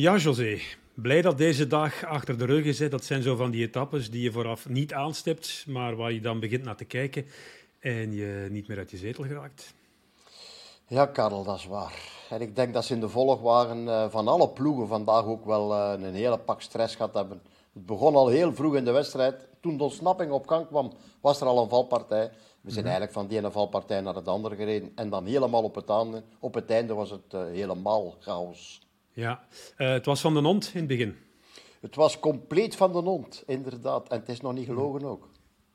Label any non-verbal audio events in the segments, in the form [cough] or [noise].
Ja, José. Blij dat deze dag achter de rug is. Hè. Dat zijn zo van die etappes die je vooraf niet aanstipt, maar waar je dan begint naar te kijken en je niet meer uit je zetel geraakt. Ja, Karel, dat is waar. En ik denk dat ze in de volgwaren uh, van alle ploegen vandaag ook wel uh, een hele pak stress gehad hebben. Het begon al heel vroeg in de wedstrijd. Toen de ontsnapping op gang kwam, was er al een valpartij. We zijn mm eigenlijk van die ene valpartij naar het andere gereden. En dan helemaal op het einde, op het einde was het uh, helemaal chaos. Ja, het was van de hond in het begin. Het was compleet van de hond, inderdaad. En het is nog niet gelogen ook.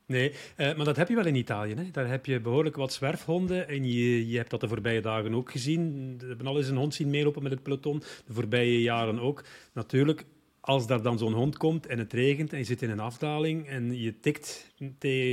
Nee, uh, maar dat heb je wel in Italië. Hè? Daar heb je behoorlijk wat zwerfhonden. En je, je hebt dat de voorbije dagen ook gezien. We hebben al eens een hond zien meelopen met het peloton. De voorbije jaren ook. Natuurlijk, als daar dan zo'n hond komt en het regent en je zit in een afdaling en je tikt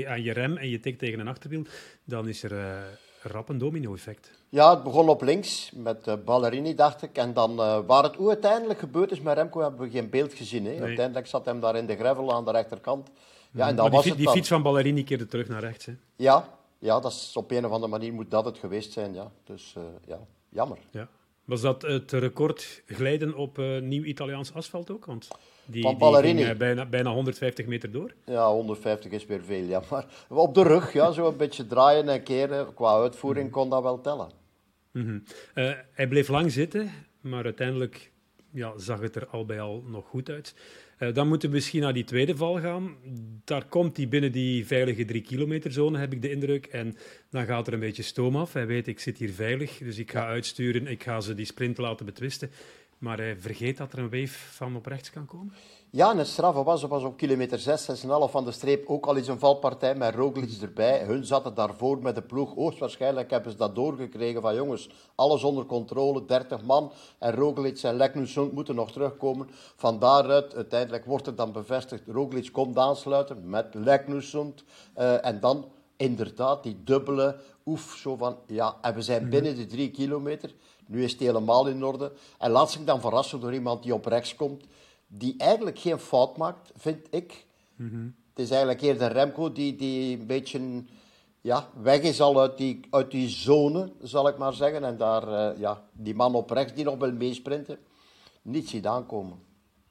aan je rem en je tikt tegen een achterwiel, dan is er uh, rap een domino-effect. Ja, het begon op links met uh, Ballerini, dacht ik. En dan, uh, waar het uiteindelijk gebeurd is met Remco, hebben we geen beeld gezien. Hè? Nee. Uiteindelijk zat hem daar in de gravel aan de rechterkant. Ja, en dan die, was het die fiets van Ballerini keerde terug naar rechts. Hè? Ja, ja dat is, op een of andere manier moet dat het geweest zijn. Ja. Dus uh, ja, jammer. Ja. Was dat het record glijden op uh, nieuw Italiaans asfalt ook? Want die, van Ballerini. Die ging, uh, bijna, bijna 150 meter door. Ja, 150 is weer veel. Ja. Maar [laughs] op de rug, ja, zo een beetje draaien en keren. Qua uitvoering mm kon dat wel tellen. Mm -hmm. hij bleef lang zitten, maar uiteindelijk ja, zag het er al bij al nog goed uit. Uh, dan moeten we misschien naar die tweede val gaan. Daar komt hij binnen die veilige drie kilometer zone, heb ik de indruk. En dan gaat er een beetje stoom af. Hij weet, ik zit hier veilig, dus ik ga uitsturen. Ik ga ze die sprint laten betwisten. Maar hij vergeet dat er een wave van op rechts kan komen. Ja, en het straffe was, was op kilometer 6, 6,5 van de streep ook al eens een valpartij met Roglic erbij. Hun zaten daarvoor met de ploeg. Hoogstwaarschijnlijk hebben ze dat doorgekregen van jongens, alles onder controle, 30 man. En Roglic en Leknusund moeten nog terugkomen. Van daaruit, uiteindelijk wordt het dan bevestigd, Roglic komt aansluiten met Leknusund. Uh, en dan inderdaad die dubbele oef, zo van, ja, en we zijn binnen de drie kilometer. Nu is het helemaal in orde. En laat zich dan verrassen door iemand die op rechts komt die eigenlijk geen fout maakt, vind ik. Mm Het is eigenlijk eerder Remco die, die een beetje ja, weg is al uit die, uit die zone, zal ik maar zeggen. En daar, uh, ja, die man op rechts die nog wil meesprinten, niet ziet aankomen.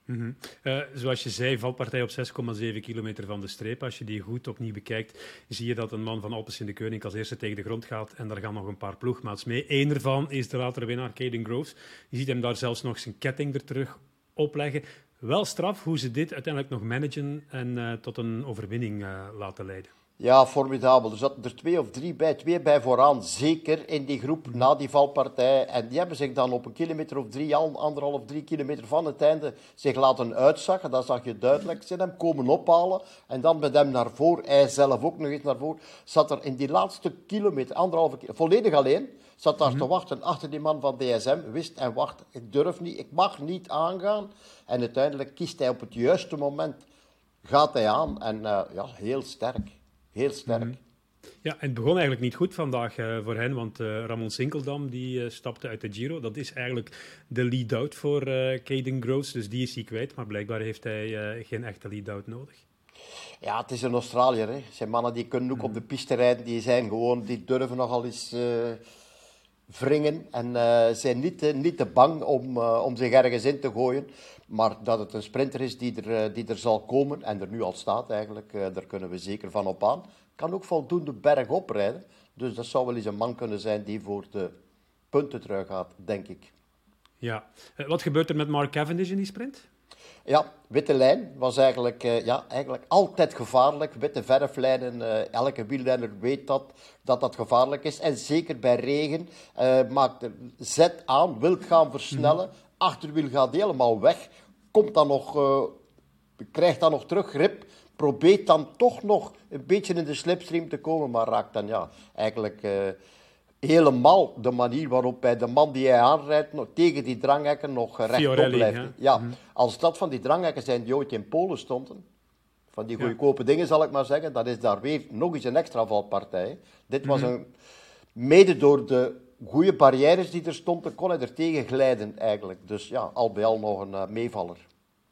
-hmm. uh, zoals je zei, valpartij op 6,7 kilometer van de streep. Als je die goed opnieuw bekijkt, zie je dat een man van Alpes in de Keuning als eerste tegen de grond gaat. En daar gaan nog een paar ploegmaats mee. Eén daarvan is de latere winnaar, Caden Groves. Je ziet hem daar zelfs nog zijn ketting er terug opleggen wel straf hoe ze dit uiteindelijk nog managen en uh, tot een overwinning uh, laten leiden. Ja, formidabel. Er zaten er twee of drie bij, twee bij vooraan, zeker in die groep na die valpartij. En die hebben zich dan op een kilometer of drie, anderhalf, drie kilometer van het einde zich laten uitzakken. Dat zag je duidelijk. Ze hem komen ophalen en dan met hem naar voren, hij zelf ook nog eens naar voren, zat er in die laatste kilometer, anderhalve kilometer, volledig alleen, zat daar mm -hmm. te wachten achter die man van DSM, wist en wacht, ik durf niet, ik mag niet aangaan. En uiteindelijk kiest hij op het juiste moment, gaat hij aan en uh, ja, heel sterk. Heel sterk. Mm -hmm. Ja, het begon eigenlijk niet goed vandaag uh, voor hen, want uh, Ramon Sinkeldam die uh, stapte uit de Giro. Dat is eigenlijk de lead-out voor Caden Groves, dus die is hij kwijt. Maar blijkbaar heeft hij geen echte lead-out nodig. Ja, het is een Australiër. Hè. zijn mannen die kunnen ook mm op de piste rijden. Die zijn gewoon, die durven nogal eens wringen en zijn niet, niet te bang om, om zich ergens in te gooien. Maar dat het een sprinter is die er, die er zal komen en er nu al staat eigenlijk, daar kunnen we zeker van op aan kan ook voldoende berg oprijden. Dus dat zou wel eens een man kunnen zijn die voor de punten terug gaat, denk ik. Ja. Wat gebeurt er met Mark Cavendish in die sprint? Ja, witte lijn was eigenlijk, ja, eigenlijk altijd gevaarlijk. Witte verflijnen, elke wielrenner weet dat, dat dat gevaarlijk is. En zeker bij regen uh, maakt zet aan, wil gaan versnellen. Mm. Achterwiel gaat helemaal weg. Komt dan nog, krijgt dan nog terug grip probeert dan toch nog een beetje in de slipstream te komen, maar raakt dan ja, eigenlijk uh, helemaal de manier waarop hij de man die hij aanrijdt nog, tegen die dranghekken nog rechtop blijft. Hè? Ja, mm -hmm. als dat van die dranghekken zijn die ooit in Polen stonden, van die goedkope ja. dingen zal ik maar zeggen, dan is daar weer nog eens een extra valpartij. Dit was mm -hmm. een, mede door de goede barrières die er stonden, kon hij er tegen glijden eigenlijk. Dus ja, al bij al nog een uh, meevaller.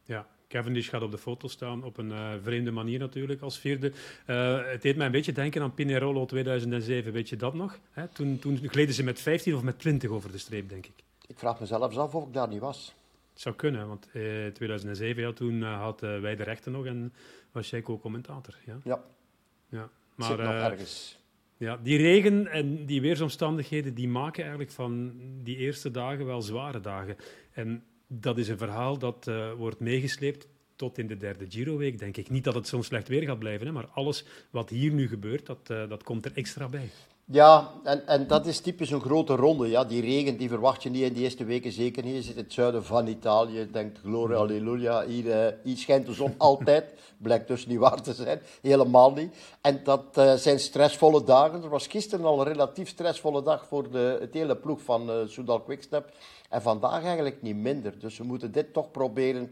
Ja, Cavendish gaat op de foto staan op een uh, vreemde manier natuurlijk als vierde. Uh, het deed mij een beetje denken aan Pinerolo 2007, weet je dat nog? Hè? Toen, toen gleden ze met 15 of met 20 over de streep, denk ik. Ik vraag mezelf af of ik daar niet was. Het zou kunnen, want in eh, 2007, ja, toen had uh, wij de rechten nog en was jij co-commentator. Ja. ja. ja. Maar, Zit nog ergens. Ja, die regen en die weersomstandigheden die maken eigenlijk van die eerste dagen wel zware dagen. En dat is een verhaal dat wordt meegesleept tot in de derde Giro-week, denk ik. Niet dat het zo'n slecht weer gaat blijven, hè, maar alles wat hier nu gebeurt, dat, dat komt er extra bij. Ja, en, en dat is typisch een grote ronde. Ja. Die regen die verwacht je niet in de eerste weken, zeker niet. Je zit in het zuiden van Italië, je denkt, gloria, halleluja, hier, uh, hier schijnt de zon [laughs] altijd. Blijkt dus niet waar te zijn, helemaal niet. En dat uh, zijn stressvolle dagen. Er was gisteren al een relatief stressvolle dag voor de, het hele ploeg van uh, Soudal Quickstep. En vandaag eigenlijk niet minder. Dus we moeten dit toch proberen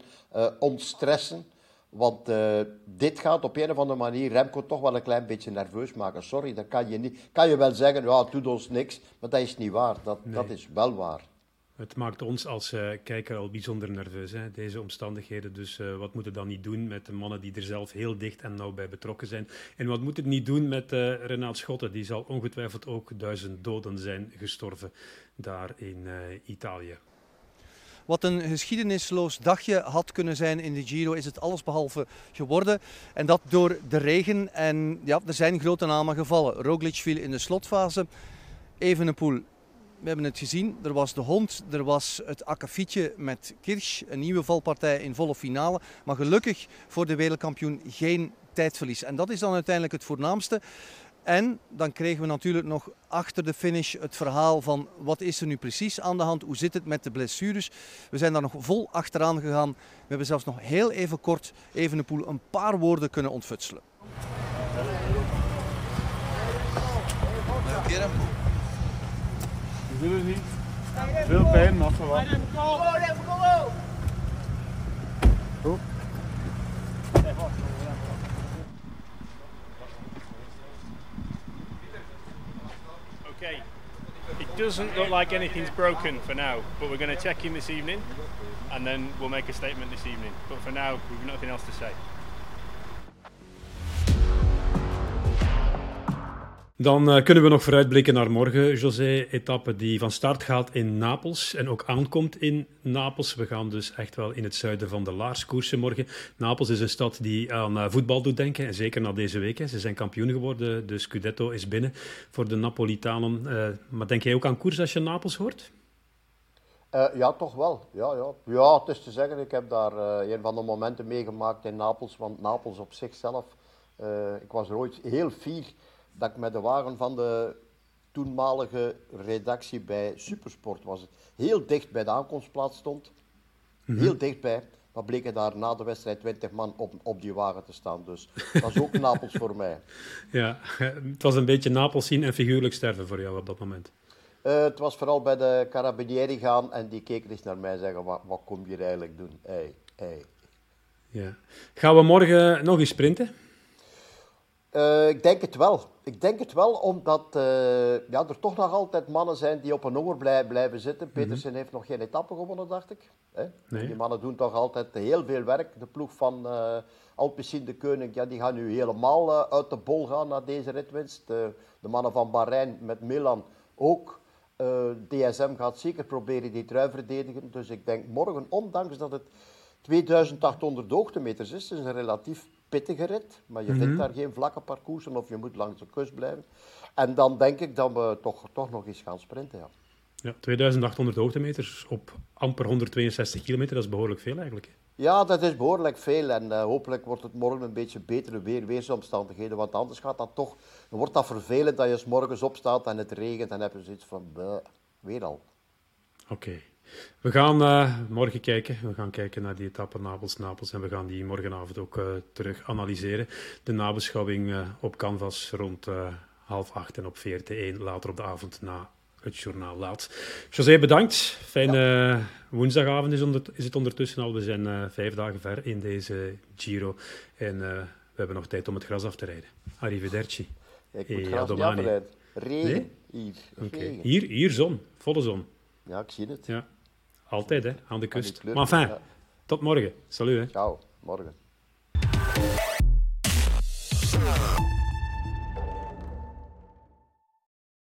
ontstressen. Want uh, dit gaat op een of andere manier Remco toch wel een klein beetje nerveus maken. Sorry, dat kan je niet. Kan je wel zeggen, ja, het doet ons niks. Maar dat is niet waar. Dat, nee. dat is wel waar. Het maakt ons als uh, kijker al bijzonder nerveus, hè, deze omstandigheden. Dus uh, wat moet het dan niet doen met de mannen die er zelf heel dicht en nauw bij betrokken zijn? En wat moet het niet doen met uh, Renaat Schotten? Die zal ongetwijfeld ook duizend doden zijn gestorven daar in Italië. Wat een geschiedenisloos dagje had kunnen zijn in de Giro, is het allesbehalve geworden. En dat door de regen. En ja, er zijn grote namen gevallen. Roglic viel in de slotfase. Evenepoel, we hebben het gezien. Er was de hond, er was het akkefietje met Kirsch. Een nieuwe valpartij in volle finale. Maar gelukkig voor de wereldkampioen geen tijdverlies. En dat is dan uiteindelijk het voornaamste. En dan kregen we natuurlijk nog achter de finish het verhaal van wat is er nu precies aan de hand, hoe zit het met de blessures. We zijn daar nog vol achteraan gegaan. We hebben zelfs nog heel even kort Evenepoel een paar woorden kunnen ontfutselen. We willen niet. Veel pijn, maar verwacht. Goed. Okay. It doesn't look like anything's broken for now, but we're going to check in this evening and then we'll make a statement this evening. But for now, we've nothing else to say. Dan uh, kunnen we nog vooruitblikken naar morgen, José. Etappe die van start gaat in Napels en ook aankomt in Napels. We gaan dus echt wel in het zuiden van de Laars koersen morgen. Napels is een stad die aan uh, voetbal doet denken, en zeker na deze week. Hè. Ze zijn kampioen geworden, de Scudetto is binnen voor de Napolitanen. Uh, maar denk jij ook aan koers als je Napels hoort? ja, toch wel. Ja, ja. ja, het is te zeggen, ik heb daar een van de momenten meegemaakt in Napels. Want Napels op zichzelf, ik was er ooit heel fier dat ik met de wagen van de toenmalige redactie bij Supersport was het heel dicht bij de aankomstplaats stond. Mhm. Heel dichtbij. Maar bleken daar na de wedstrijd 20 man op, op die wagen te staan. Dus dat is ook [laughs] Napels voor mij. Ja, het was een beetje Napels zien en figuurlijk sterven voor jou op dat moment. Uh, het was vooral bij de Carabinieri gaan en die keken eens naar mij en zeggen: Wat, wat kom je hier eigenlijk doen? Hey, hey. Ja. Gaan we morgen nog eens sprinten? Uh, ik denk het wel. Ik denk het wel, omdat uh, ja, er toch nog altijd mannen zijn die op een honger blij, blijven zitten. Mhm. Petersen heeft nog geen etappe gewonnen, dacht ik. Nee. Die mannen doen toch altijd heel veel werk. De ploeg van uh, Alpecin de Koning, ja, die gaan nu helemaal uh, uit de bol gaan na deze ritwinst. de mannen van Bahrein met Milan ook. DSM gaat zeker proberen die trui verdedigen. Dus ik denk morgen, ondanks dat het 2800 hoogtemeters is, is een relatief pittige rit, maar je vindt mhm. daar geen vlakke parcoursen of je moet langs de kust blijven. En dan denk ik dat we toch, toch nog eens gaan sprinten. Ja. Ja, 2800 hoogtemeters op amper 162 kilometer, dat is behoorlijk veel eigenlijk. Ja, dat is behoorlijk veel en uh, hopelijk wordt het morgen een beetje betere weer, weersomstandigheden, want anders gaat dat toch, dan wordt dat vervelend dat je s morgens opstaat en het regent en heb je zoiets van, weer al. Oké. We gaan uh, morgen kijken. We gaan kijken naar die etappe Napels-Napels en we gaan die morgenavond ook uh, terug analyseren. De nabeschouwing uh, op Canvas rond half acht en op VRT1 later op de avond na het journaal laat. José, bedankt. Fijne ja. woensdagavond is, onder, is, het ondertussen al. We zijn vijf dagen ver in deze Giro en we hebben nog tijd om het gras af te rijden. Arrivederci. Ik moet gras niet afrijden. Regen. Nee? Hier. Okay. Hier, hier zon. Volle zon. Ja, ik zie het. Ja. Altijd, hè, aan de kust. maar ja. tot morgen. Salut, hè. Ciao, morgen.